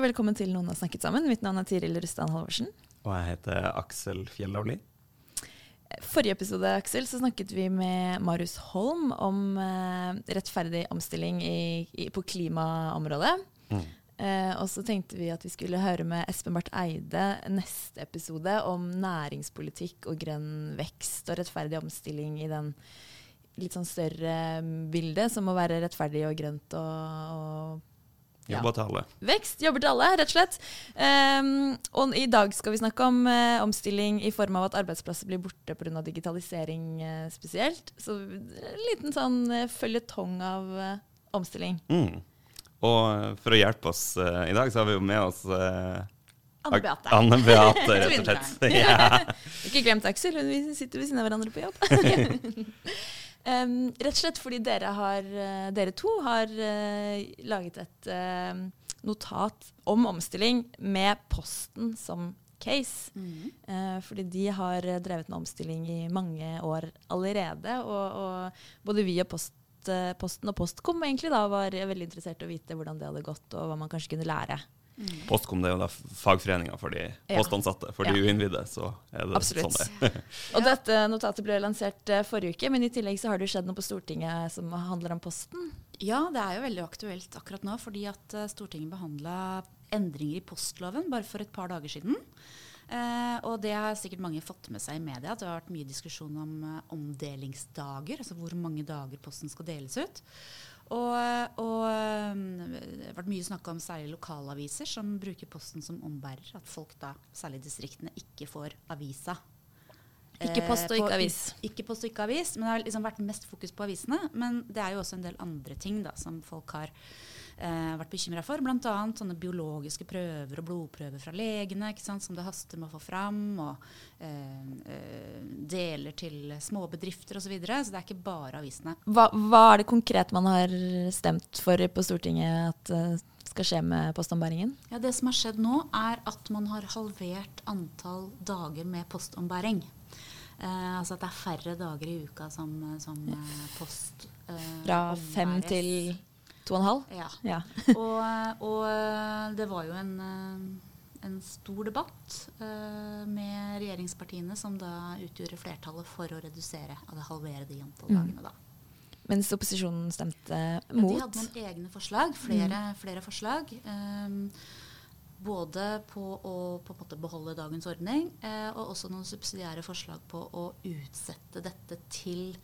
Velkommen til Noen har snakket sammen. Mitt navn er Tiril Rustan Halvorsen. Og jeg heter Aksel Fjellavli. Forrige episode Aksel, så snakket vi med Marius Holm om eh, rettferdig omstilling i, i, på klimaområdet. Mm. Eh, og så tenkte vi at vi skulle høre med Espen Barth Eide neste episode om næringspolitikk og grønn vekst og rettferdig omstilling i den litt sånn større bildet, som må være rettferdig og grønt og, og. Jobber til alle. Vekst jobber til alle, rett og slett. Um, og i dag skal vi snakke om uh, omstilling i form av at arbeidsplasser blir borte pga. digitalisering uh, spesielt. Så en liten sånn uh, føljetong av uh, omstilling. Mm. Og for å hjelpe oss i dag, så har vi jo med oss Anne Beate. Anne Beate, rett og slett. ja. Ikke glemt Aksel, vi sitter ved siden av hverandre på jobb. Um, rett og slett fordi dere, har, dere to har uh, laget et uh, notat om omstilling med Posten som case. Mm. Uh, fordi de har drevet med omstilling i mange år allerede. Og, og både vi og Post, Posten og Postkom egentlig da var veldig interessert i å vite hvordan det hadde gått, og hva man kanskje kunne lære. Mm. Postkom det er jo da fagforeninga for de postansatte. For ja. de uinnvidde så er det Absolutt. sånn det Og dette notatet ble lansert uh, forrige uke, men i tillegg så har det jo skjedd noe på Stortinget som handler om Posten. Ja, det er jo veldig aktuelt akkurat nå, fordi at uh, Stortinget behandla endringer i postloven bare for et par dager siden. Uh, og det har sikkert mange fått med seg i media. at Det har vært mye diskusjon om omdelingsdager, altså hvor mange dager Posten skal deles ut. Og, og, det har vært mye snakk om særlig lokalaviser som bruker Posten som ombærer. At folk da, særlig i distriktene, ikke får avisa. Ikke post og ikke avis. Ikke post og ikke avis, men det har liksom vært mest fokus på avisene. Men det er jo også en del andre ting da, som folk har eh, vært bekymra for. Bl.a. sånne biologiske prøver og blodprøver fra legene sant, som det haster med å få fram. Og eh, eh, deler til småbedrifter osv. Så, videre, så det er ikke bare avisene. Hva, hva, er det konkret man har stemt for på Stortinget at uh, skal skje med postombæringen? Ja, det som har skjedd nå, er at man har halvert antall dager med postombæring. Eh, altså at det er færre dager i uka som, som eh, post eh, Fra fem til to og en halv? Ja. ja. og, og, det var jo en, en stor debatt uh, med regjeringspartiene, som da utgjorde flertallet for å redusere, altså halvere de antall mm. dagene. da. Mens opposisjonen stemte mot? De hadde noen egne forslag. Flere, mm. flere forslag. Um, både på å på beholde dagens ordning, eh, og også noen subsidiære forslag på å utsette dette til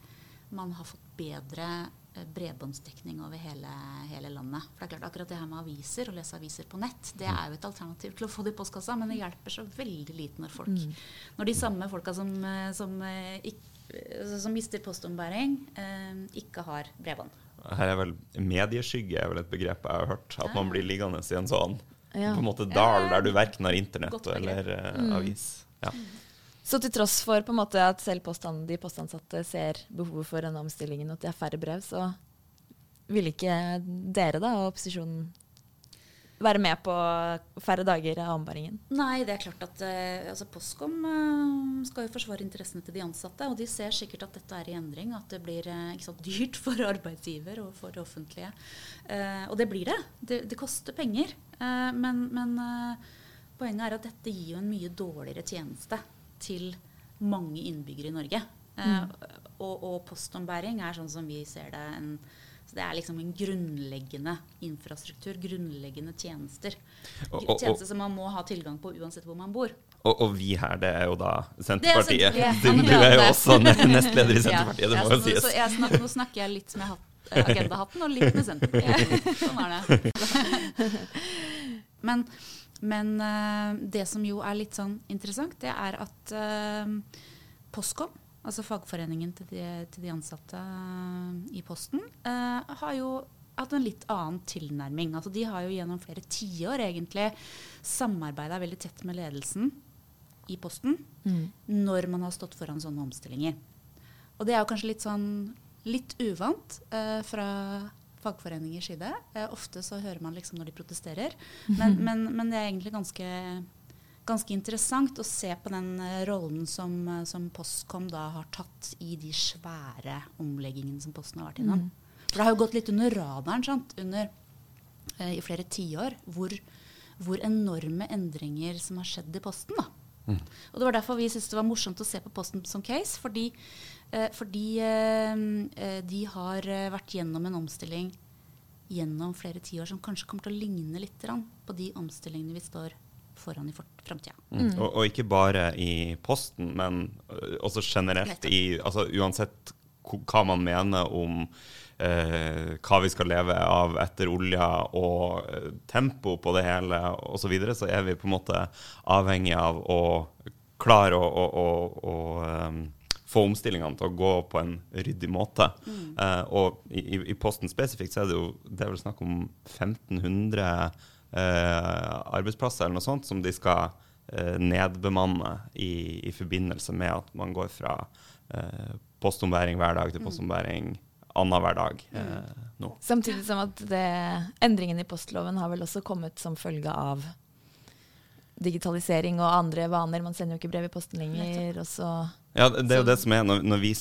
man har fått bedre eh, bredbåndsdekning over hele, hele, landet. For det er klart Akkurat det her med aviser, å lese aviser på nett, det er jo et alternativ til å få det i postkassa, men det hjelper så veldig lite når folk mm. Når de samme folka som, eh, som, eh, som mister postombæring, eh, ikke har bredbånd. Her er vel Medieskygge er vel et begrep jeg har hørt. At man blir liggende i en sånn ja. på en måte dal der du verken har internett eller uh, mm. avis. Ja. Så til tross for på en måte at selv påstand, de postansatte ser behovet for denne omstillingen, og at det er færre brev, så vil ikke dere da, og opposisjonen være med på færre dager av ombæringen? Nei, det er klart at eh, altså Postkom eh, skal jo forsvare interessene til de ansatte. Og de ser sikkert at dette er i endring, at det blir uh, sant, dyrt for arbeidsgiver og for det offentlige. og det blir det. Det, det koster penger. men, men poenget er at dette gir jo en mye dårligere tjeneste til mange innbyggere i Norge. Mm. Og, og postombæring er sånn som vi ser det en så det er liksom en grunnleggende infrastruktur, grunnleggende tjenester. Tjenester som man må ha tilgang på uansett hvor man bor. Og, og vi her, det er jo da Senterpartiet. Siden du er jo også nestleder i Senterpartiet, det må jo sies. Så, så snakker, nå snakker jeg litt med eh, agendahatten og litt med Senterpartiet. sånn er det. Men, men uh, det som jo er litt sånn interessant, det er at uh, Postkom altså fagforeningen til de, til de ansatte i Posten, har jo hatt en litt annen tilnærming. Altså, de har jo gjennom flere tiår egentlig samarbeida veldig tett med ledelsen i Posten mm. når man har stått foran sånne omstillinger. Og det er jo kanskje litt sånn litt uvant uh, fra fagforeningers side. Eh, ofte så hører man liksom når de protesterer. Men, men, men det er egentlig ganske, ganske interessant å se på den uh, rollen som, som, Postkom da har tatt i de svære omleggingene som Posten har vært innom. Mm. For det har jo gått litt under radaren sant? Under, eh, i flere tiår hvor, hvor, enorme endringer som har skjedd i Posten. da. Mm. Og Det var derfor vi syntes det var morsomt å se på Posten som case. Fordi, eh, fordi eh, eh de har eh, vært gjennom en omstilling gjennom flere tiår som kanskje kommer til å ligne litt på de omstillingene vi står foran i framtida. Mm. Mm. Og, og, ikke bare i Posten, men øh, også generelt i altså Uansett hva man mener om eh, hva vi skal leve av etter olja og eh, tempo på det hele osv., så, videre, så er vi på en måte avhengig av å klare å, å, å, å um, få omstillingene til å gå på en ryddig måte. Mm. Eh, og i, i, Posten spesifikt så er det jo det er vel snakk om 1500 eh, arbeidsplasser eller noe sånt som de skal nedbemanne i, i, forbindelse med at man går fra eh, postombæring hver dag til postombæring postombæring annenhver dag eh, nå. Samtidig som at det, endringen i postloven har vel også kommet som følge av digitalisering og andre vaner. Man sender jo ikke brev i posten lenger. ja, det er jo det som er når, når vi,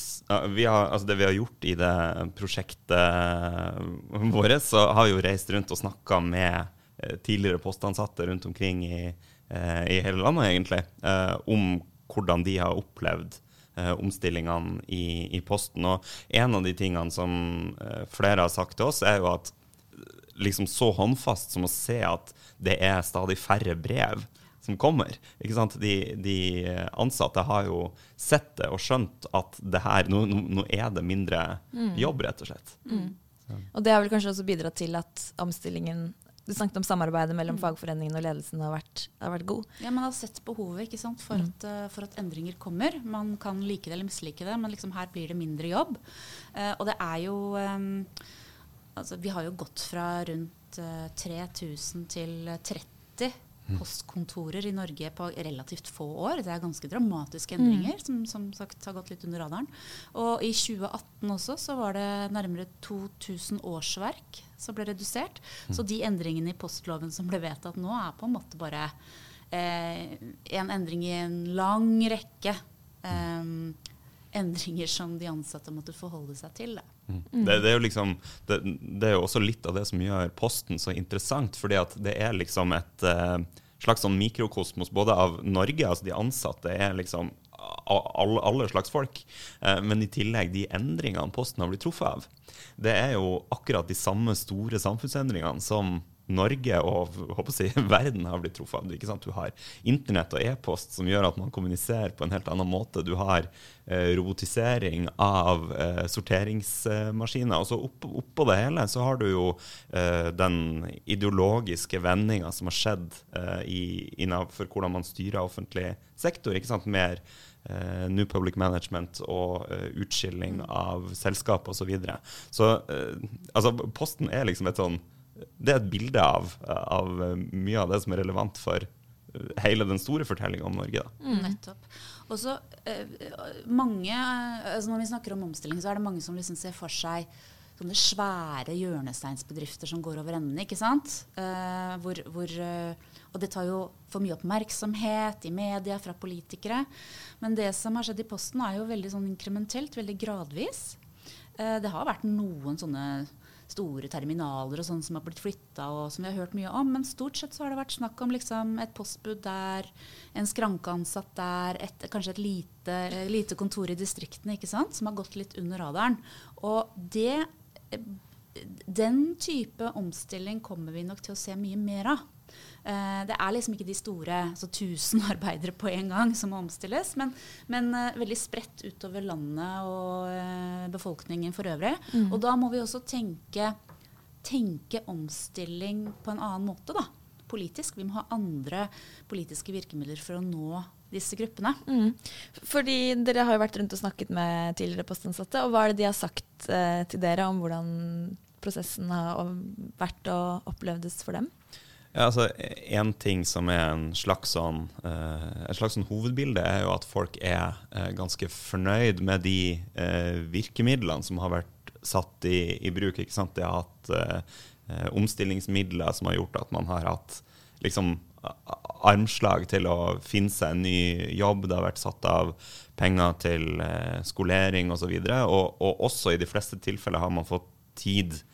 vi har, altså Det vi har gjort i det prosjektet vårt, så har vi jo reist rundt og snakka med eh, tidligere postansatte rundt omkring i, eh, i hele landet, egentlig, eh, om hvordan de har opplevd eh, omstillingene i, i, Posten. Og en av de tingene som eh, flere har sagt til oss, er jo at liksom så håndfast som å se at det er stadig færre brev som kommer. De, de, ansatte har jo sett det og skjønt at det her, nå, nå er det mindre mm. jobb, rett og slett. Mm. Og det har vel kanskje også bidratt til at omstillingen du snakket om samarbeidet mellom mm. fagforeningen og ledelsen har vært, har vært god. Ja, Man har sett behovet sant, for, mm. at, uh, for, at, endringer kommer. Man kan like det eller mislike det, men liksom her blir det mindre jobb. Uh, og det er jo um, altså, Vi har jo gått fra rundt eh, 3000 til 30 Mm. Postkontorer i Norge på relativt få år. Det er ganske dramatiske endringer mm. som, som sagt har gått litt under radaren. Og i 2018 også så var det nærmere 2000 årsverk som ble redusert. Mm. Så de endringene i postloven som ble vedtatt nå, er på en måte bare eh, en endring i en lang rekke eh, endringer som de ansatte måtte forholde seg til. Mm. Det, det, er liksom, det, det, er jo også litt av det som gjør Posten så interessant. fordi at det er liksom et uh, slags sånn mikrokosmos både av Norge, altså de ansatte er liksom alle, alle slags folk. Uh, men i tillegg de endringene Posten har blitt truffet av. Det er jo akkurat de samme store samfunnsendringene som Norge og si, verden har blitt truffet av. Du har internett og e-post som gjør at man kommuniserer på en helt annen måte. Du har eh, robotisering av eh, sorteringsmaskiner. Og så oppå opp det hele så har du jo eh, den ideologiske vendinga som har skjedd eh, innenfor hvordan man styrer offentlig sektor. ikke sant? Mer Uh, New Public Management og uh, utskilling av selskap osv. Så, videre. så uh, altså, Posten er liksom et sånn det er et bilde av, av, mye av det som er relevant for eh, hele den store fortellinga om Norge. Mm. Nettopp. Og så eh, mange, altså Når vi snakker om omstilling, så er det mange som liksom ser for seg sånne svære hjørnesteinsbedrifter som går over ende. ikke sant? Eh, hvor, hvor, eh, og det tar jo for mye oppmerksomhet i media fra politikere. Men det som har skjedd i Posten, er jo veldig sånn inkrementelt, veldig gradvis. Eh, det har vært noen sånne store terminaler og sånn som har blitt flytta, og som vi har hørt mye om. Men stort sett så har det vært snakk om liksom et postbud der, en skrankeansatt der, et, kanskje et lite, lite, kontor i distriktene ikke sant, som har gått litt under radaren. Og det, den type omstilling kommer vi nok til å se mye mer av. Uh, det er liksom ikke de store altså 1000 arbeidere på en gang som må omstilles, men, men uh, veldig spredt utover landet og uh, befolkningen for øvrig. Mm. Og da må vi også tenke, tenke, omstilling på en annen måte, da. Politisk. Vi må ha andre politiske virkemidler for å nå disse gruppene. Mm. Fordi dere har jo vært rundt og snakket med tidligere postansatte. og Hva er det de har sagt eh, til dere om hvordan prosessen har vært og opplevdes for dem? Ja, altså, En ting som er en slags sånn, eh, et slags sånn hovedbilde, er jo at folk er eh, ganske fornøyd med de eh, virkemidlene som har vært satt i, i bruk. ikke sant? De har hatt eh, eh, omstillingsmidler som har gjort at man har hatt liksom armslag til å finne seg en ny jobb. Det har vært satt av penger til eh, skolering osv. Og, så og, og også i de fleste tilfeller har man fått tid til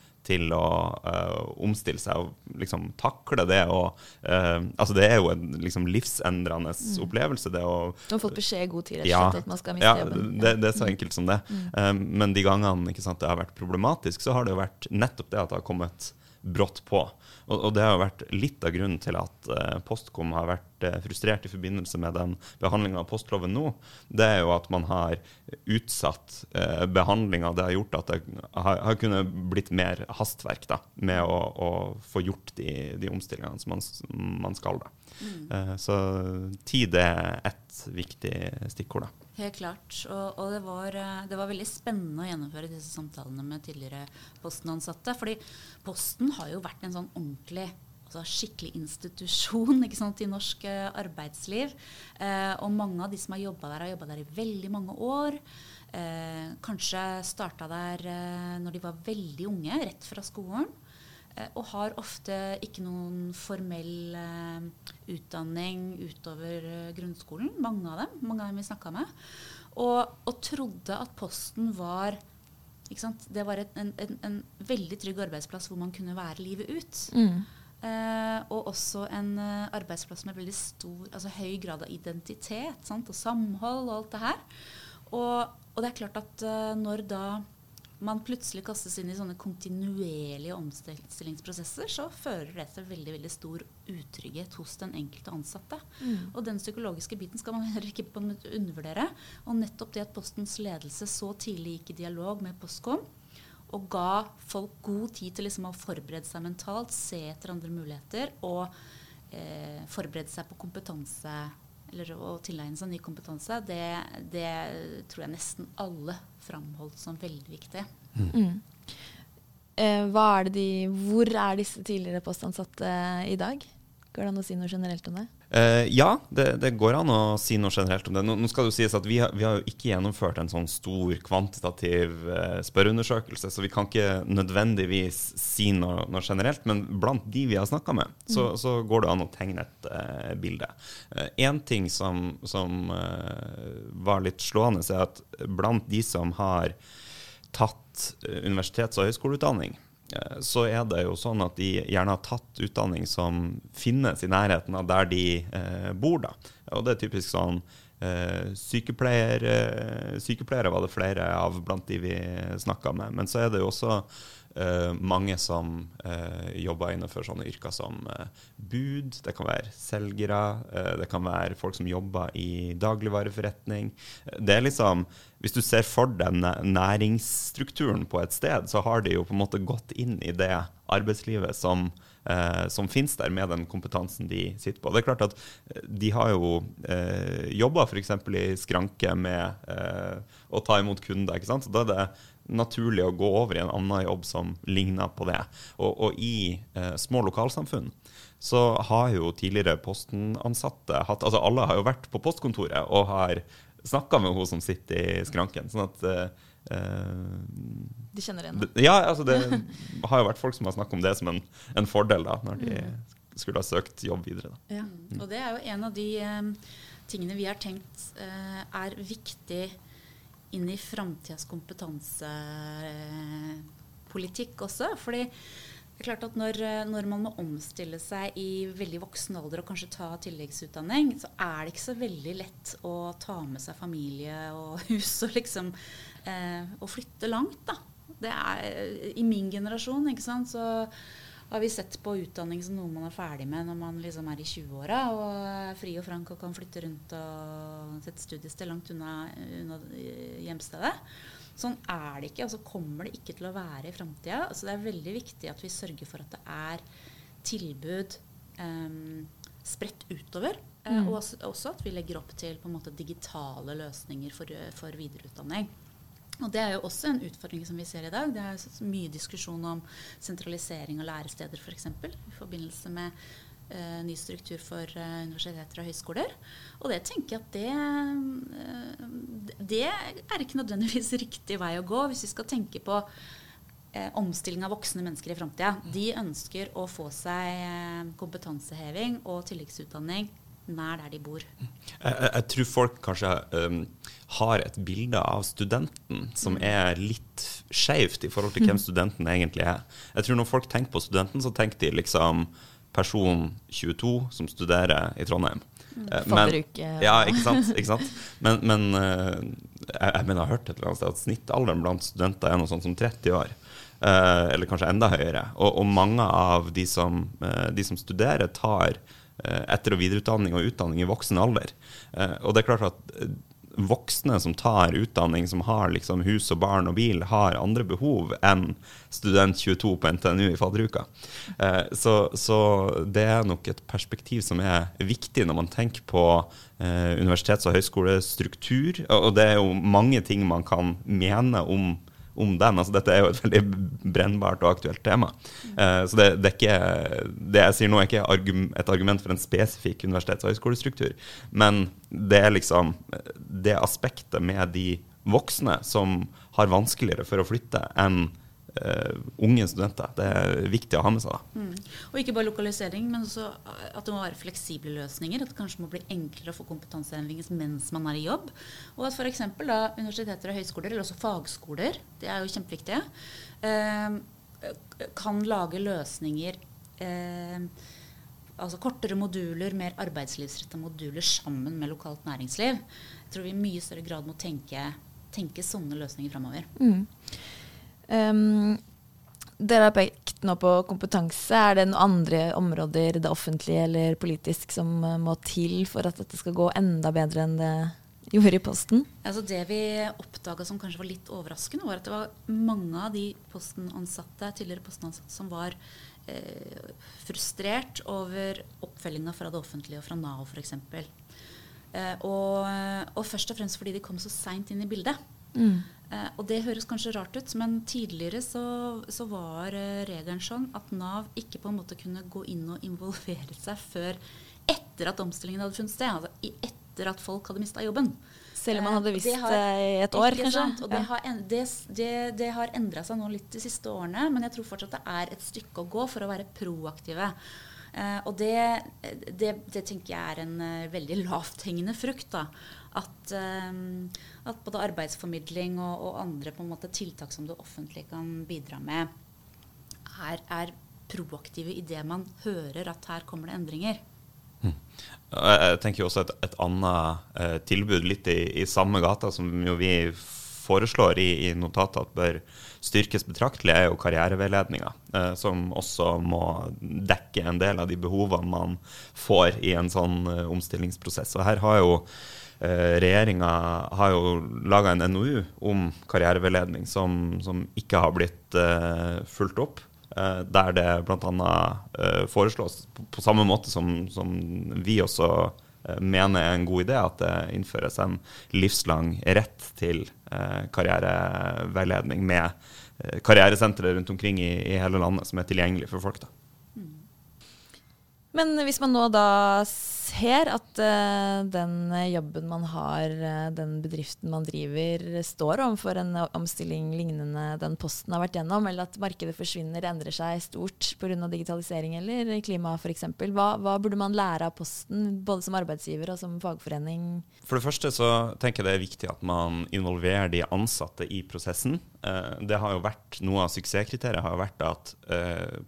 å uh, omstille seg og liksom takle det. Og, uh, altså det er jo en liksom, livsendrende mm. opplevelse. det å... Du har fått beskjed i god tid rett og slett, at man skal miste ja, jobben. Det, det, er så enkelt som det. Mm. Um, men de gangene sant, det har vært problematisk, så har det jo vært nettopp det at det har kommet brått på. Og, og, det har jo vært litt av grunnen til at uh, Postkom har vært uh, frustrert i forbindelse med den behandlinga av postloven nå. Det er jo at man har utsatt eh, behandlinga. Det har gjort at det har, har kunnet blitt mer hastverk da, med å, å få gjort de, de omstillingene som man, man skal. da. Mm. Uh, så tid er ett viktig stikkord. da. Helt klart. Og, og det, var, eh, det, var, veldig spennende å gjennomføre disse samtalene med tidligere Posten-ansatte. fordi Posten har jo vært en sånn ordentlig altså skikkelig institusjon sant, i norsk eh, arbeidsliv. Eh, og mange av de som har jobba der, har jobba der i veldig mange år. Eh, kanskje starta der eh, når de var veldig unge, rett fra skolen. Eh, og har ofte ikke noen formell uh, utdanning utover grunnskolen. Mange av dem. Mange av dem vi snakka med. Og, og, trodde at Posten var Det var et, en, en, en, veldig trygg arbeidsplass hvor man kunne være livet ut. Mm. Uh, og også en arbeidsplass med veldig stor, altså høy grad av identitet sant? og samhold og alt det her. Og, og det er klart at når da man plutselig kastes inn i sånne kontinuerlige omstillingsprosesser, så fører det til veldig veldig stor utrygghet hos den enkelte ansatte. Mm. Og den psykologiske biten skal man heller ikke undervurdere. Og nettopp det at Postens ledelse så tidlig gikk i dialog med Postkom, og ga folk god tid til liksom å forberede seg mentalt, se etter andre muligheter og eh, forberede seg på kompetanse eller å tilegne seg ny kompetanse, det, det, tror jeg nesten alle framholdt som veldig viktig. Mm. Mm. Eh, er de, hvor er disse tidligere postansatte i dag? Går det an å si noe generelt om det? Uh, ja, det, det, går an å si noe generelt om det. Nå, nå skal det jo sies at vi har, vi har, jo ikke gjennomført en sånn stor kvantitativ uh, spørreundersøkelse, så vi kan ikke nødvendigvis si noe, noe generelt. Men blant de vi har snakka med, så, mm. så, går det an å tegne et uh, bilde. Én ting som, som var litt slående, er at blant de som har tatt universitets- og høyskoleutdanning, så er det jo sånn at de gjerne har tatt utdanning som finnes i nærheten av der de eh, bor. da. Og det er typisk sånn eh, sykepleier, eh, Sykepleiere var det flere av blant de vi snakka med. Men så er det jo også Uh, mange som uh, jobber innenfor sånne yrker som uh, bud, det kan være selgere, det kan være folk som jobber i dagligvareforretning. Det er liksom Hvis du ser for deg næringsstrukturen på et sted, så har de jo på en måte gått inn i det arbeidslivet som, som finnes der, med den kompetansen de sitter på. Det er klart at De har jo eh, jobba f.eks. i skranke med å ta imot kunder. ikke sant? Så da er det naturlig å gå over i en annen jobb som ligner på det. Og, og i eh, små lokalsamfunn så har jo tidligere Posten-ansatte hatt Altså alle har jo vært på postkontoret og har snakka med hun som sitter i skranken. sånn at eh, De kjenner igjen det? Ja, altså det har jo vært folk som har snakka om det som en, en, fordel da, når de mm. skulle ha søkt jobb videre. Ja. Og det er jo en av de um, tingene vi har tenkt uh, er viktig inn i framtidas kompetansepolitikk også. fordi det er klart at når, når, man må omstille seg i veldig voksen alder og kanskje ta tilleggsutdanning, så er det ikke så veldig lett å ta med seg familie og hus og liksom eh, og flytte langt, da. Det er I min generasjon, ikke sant, så har vi sett på utdanning som noe man er ferdig med når man liksom er i 20-åra og er fri og frank og kan flytte rundt og sette studiested langt unna, unna hjemstedet. Sånn er det ikke, og så kommer det ikke til å være i framtida. Altså det er veldig viktig at vi sørger for at det er tilbud um, spredt utover Mm. og også, at vi legger opp til måte digitale løsninger for, for videreutdanning. Og Det er jo også en utfordring som vi ser i dag. Det er mye diskusjon om sentralisering av læresteder f.eks. For i forbindelse med uh, ny struktur for uh, universiteter og høyskoler. Og det tenker jeg at det, uh, det er ikke nødvendigvis riktig vei å gå hvis vi skal tenke på omstilling av voksne mennesker i framtida. De ønsker å få seg eh, kompetanseheving og tilleggsutdanning nær der de bor. Jeg, jeg tror folk kanskje um, har et bilde av studenten som Mm. er litt skeivt i forhold til hvem studenten egentlig er. Jeg tror når folk tenker på studenten, så tenker de liksom person 22 som studerer i Trondheim. Eh, men- Ja, ikke sant? Ikke sant? Men, men eh, jeg, jeg mener jeg har hørt et eller annet sted at snittalderen blant studenter er noe sånt som 30 år. Eh, eller kanskje enda høyere. Og, og mange av de som, eh, de som studerer, tar etter- og videreutdanning og utdanning i voksen alder. Eh, og det er klart at eh, voksne som tar utdanning, som har liksom hus og barn og bil, har andre behov enn student 22 på NTNU i fadderuka. Eh, så, så det er nok et perspektiv som er viktig når man tenker på eh, universitets- og høyskolestruktur. Og det er jo mange ting man kan mene om om den. Altså, dette er jo et veldig brennbart og aktuelt tema. Eh, så det, det, er ikke, det jeg sier nå, er ikke et argument for en spesifikk universitets- og høyskolestruktur, men det er liksom det aspektet med de voksne som har vanskeligere for å flytte enn eh, unge studenter. Det er viktig å ha med seg. da. Mm. Og ikke bare lokalisering, men også at det må være fleksible løsninger. At det kanskje må bli enklere å få kompetanseendringer mens man er i jobb. Og at f.eks. universiteter og høyskoler, eller også fagskoler, det er jo kjempeviktige, uh, kan lage løsninger uh, Altså kortere moduler, mer arbeidslivsretta moduler sammen med lokalt næringsliv. Jeg tror vi i mye større grad må tenke, tenke sånne løsninger framover. Mm. Um, dere har pekt nå på kompetanse. Er det noen andre områder, det offentlige eller politisk, som eh, må til for at dette skal gå enda bedre enn det gjorde i Posten? Altså det vi oppdaga som kanskje var litt overraskende, var at det var mange av de postenansatte, tidligere postenansatte som var eh, frustrert over oppfølginga fra det offentlige og fra Nav f.eks. Eh, og, og først og fremst fordi de kom så seint inn i bildet. Mm. Eh, og det høres kanskje rart ut, men tidligere så, så var eh, regelen sånn at Nav ikke på en måte kunne gå inn og involvere seg før etter at omstillingen hadde funnet sted. Altså i- etter at folk hadde mista jobben. Selv om man hadde Eh, visst det har- i et år, kanskje? Og det Ja. har, en, det, det, det har endra seg nå litt de siste årene, men jeg tror fortsatt det er et stykke å gå for å være proaktive. Eh, og det, det, det tenker jeg er en eh, veldig lavthengende frukt. da. At, eh, at både arbeidsformidling og, og andre måte tiltak som det offentlige kan bidra med, er, er proaktive i det man hører at her kommer det endringer. Jeg jeg tenker jo også et, et annet eh, tilbud litt i, i samme gata, som jo vi foreslår i, i notatet at bør styrkes betraktelig, er jo karriereveiledninga. Eh, som også må dekke en del av de behovene man får i en sånn eh, omstillingsprosess. Og her har jo regjeringa har jo laga en NOU om karriereveiledning som, som ikke har blitt eh, fulgt opp. Eh, der det bl.a. Foreslås, på, samme måte som, som vi også eh, mener er en god idé, at det innføres en livslang rett til eh, karriereveiledning med eh, karrieresentre rundt omkring i, i hele landet som er tilgjengelig for folk. da. Men hvis man nå da ser at uh, den jobben man har, uh, den bedriften man driver, står overfor en omstilling lignende den Posten har vært gjennom, eller at markedet forsvinner, endrer seg stort pga. digitalisering eller klima f.eks., hva, hva burde man lære av Posten, både som arbeidsgiver og som fagforening? For det første så tenker jeg det er viktig at man involverer de ansatte i prosessen. Uh, det har jo vært, Noe av suksesskriteriet har jo vært at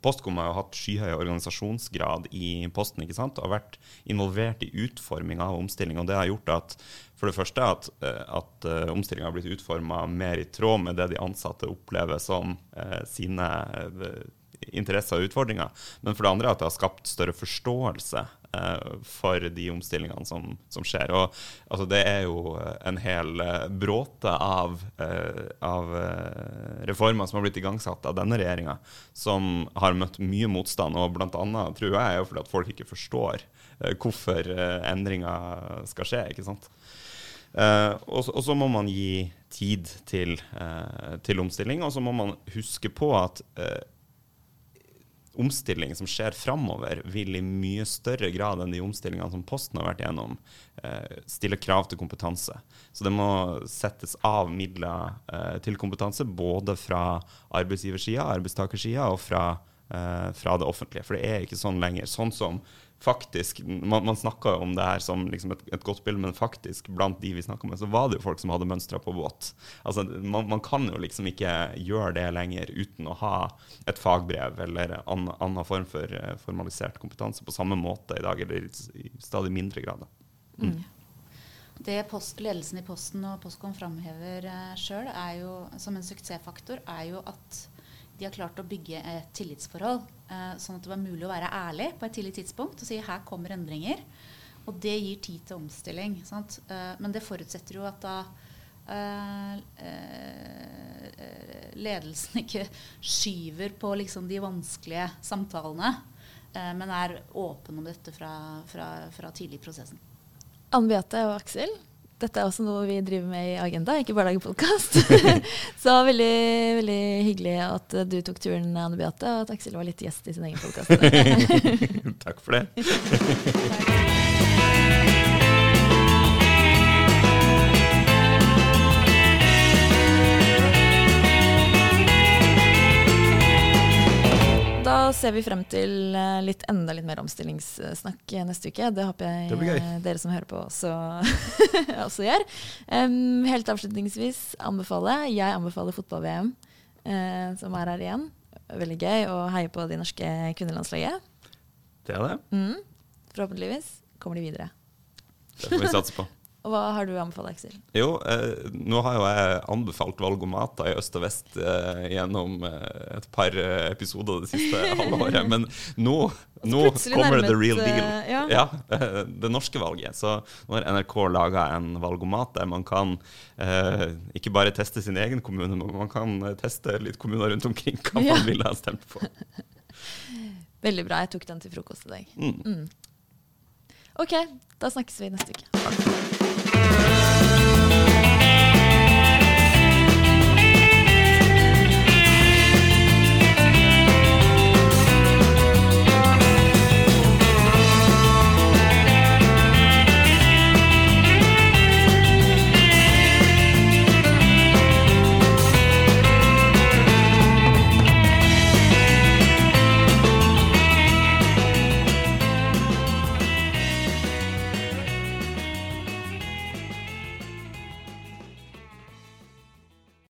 Postkom har hatt skyhøy organisasjonsgrad i Posten ikke sant? og har vært involvert i utforminga av omstillinga. Det har gjort at for det første at, eh, at uh, omstillinga har blitt utforma mer i tråd med det de ansatte opplever som eh, sine eh, interesser og utfordringer. Men for det andre at det har skapt større forståelse eh, for de omstillingene som, som skjer. Og altså, det er jo en hel eh, bråte av, eh, av eh, reformer som har blitt igangsatt av denne regjeringa, som har møtt mye motstand. Og annet tror jeg er jo fordi at folk ikke forstår eh, hvorfor endringer skal skje. ikke sant? Uh, og, og, så må man gi tid til, uh, til omstilling, og så må man huske på at uh, omstilling som skjer framover, vil i mye større grad enn de omstillingene som Posten har vært gjennom, stille krav til kompetanse. Så det må settes av midler til kompetanse både fra arbeidsgiversida, arbeidstakersida og fra, fra det offentlige. For det er ikke sånn lenger. Sånn som faktisk Man, man snakka om det her som liksom et, et, godt bilde, men faktisk blant de vi snakka med, så var det jo folk som hadde mønstra på båt. Altså, man, man, kan jo liksom ikke gjøre det lenger uten å ha et fagbrev eller annen, annen form for uh, formalisert kompetanse på samme måte i dag, eller i stadig mindre grad. Mm. Mm. Det post, ledelsen i Posten og Postkom framhever eh, sjøl som en suksessfaktor, er jo at de har klart å bygge et tillitsforhold, eh, sånn at det var mulig å være ærlig på et tidlig tidspunkt og si her kommer endringer. Og det gir tid til omstilling. Eh, men det forutsetter jo at da eh, ledelsen ikke skyver på liksom de vanskelige samtalene, men er åpen om dette fra, fra, fra tidlig i prosessen. Anne Beate og Aksel, dette er også noe vi driver med i Agenda, ikke bare lager podkast. så veldig, veldig hyggelig at du tok turen, Anne Beate, og at Aksel var litt gjest i sin egen podkast. Takk for det. Da ser vi frem til eh, litt, enda litt mer omstillingssnakk neste uke. Det håper jeg det eh, dere som hører på, også, også gjør. Um, helt avslutningsvis anbefale Jeg anbefaler fotball-VM, uh, som er her igjen. Veldig gøy å heie på de norske kvinnelandslaget. Det er det. Mm, forhåpentligvis kommer de videre. Det får vi satse på. Hva har du anbefalt, Aksel? Jo, eh, nå har jo jeg anbefalt valgomater i øst og vest eh, gjennom eh, et par eh, episoder det siste halvåret. Men nå, nå kommer nærmet, the real deal. Eh, ja. ja. Eh, det norske valget. Så nå har NRK laga en valgomat der man kan ikke bare teste sin egen kommune, men man kan teste litt kommuner rundt omkring hva ja. man ville ha stemt på. Veldig bra. Jeg tok den til frokost i dag. Mm. Mm. OK, da snakkes vi neste uke. Takk.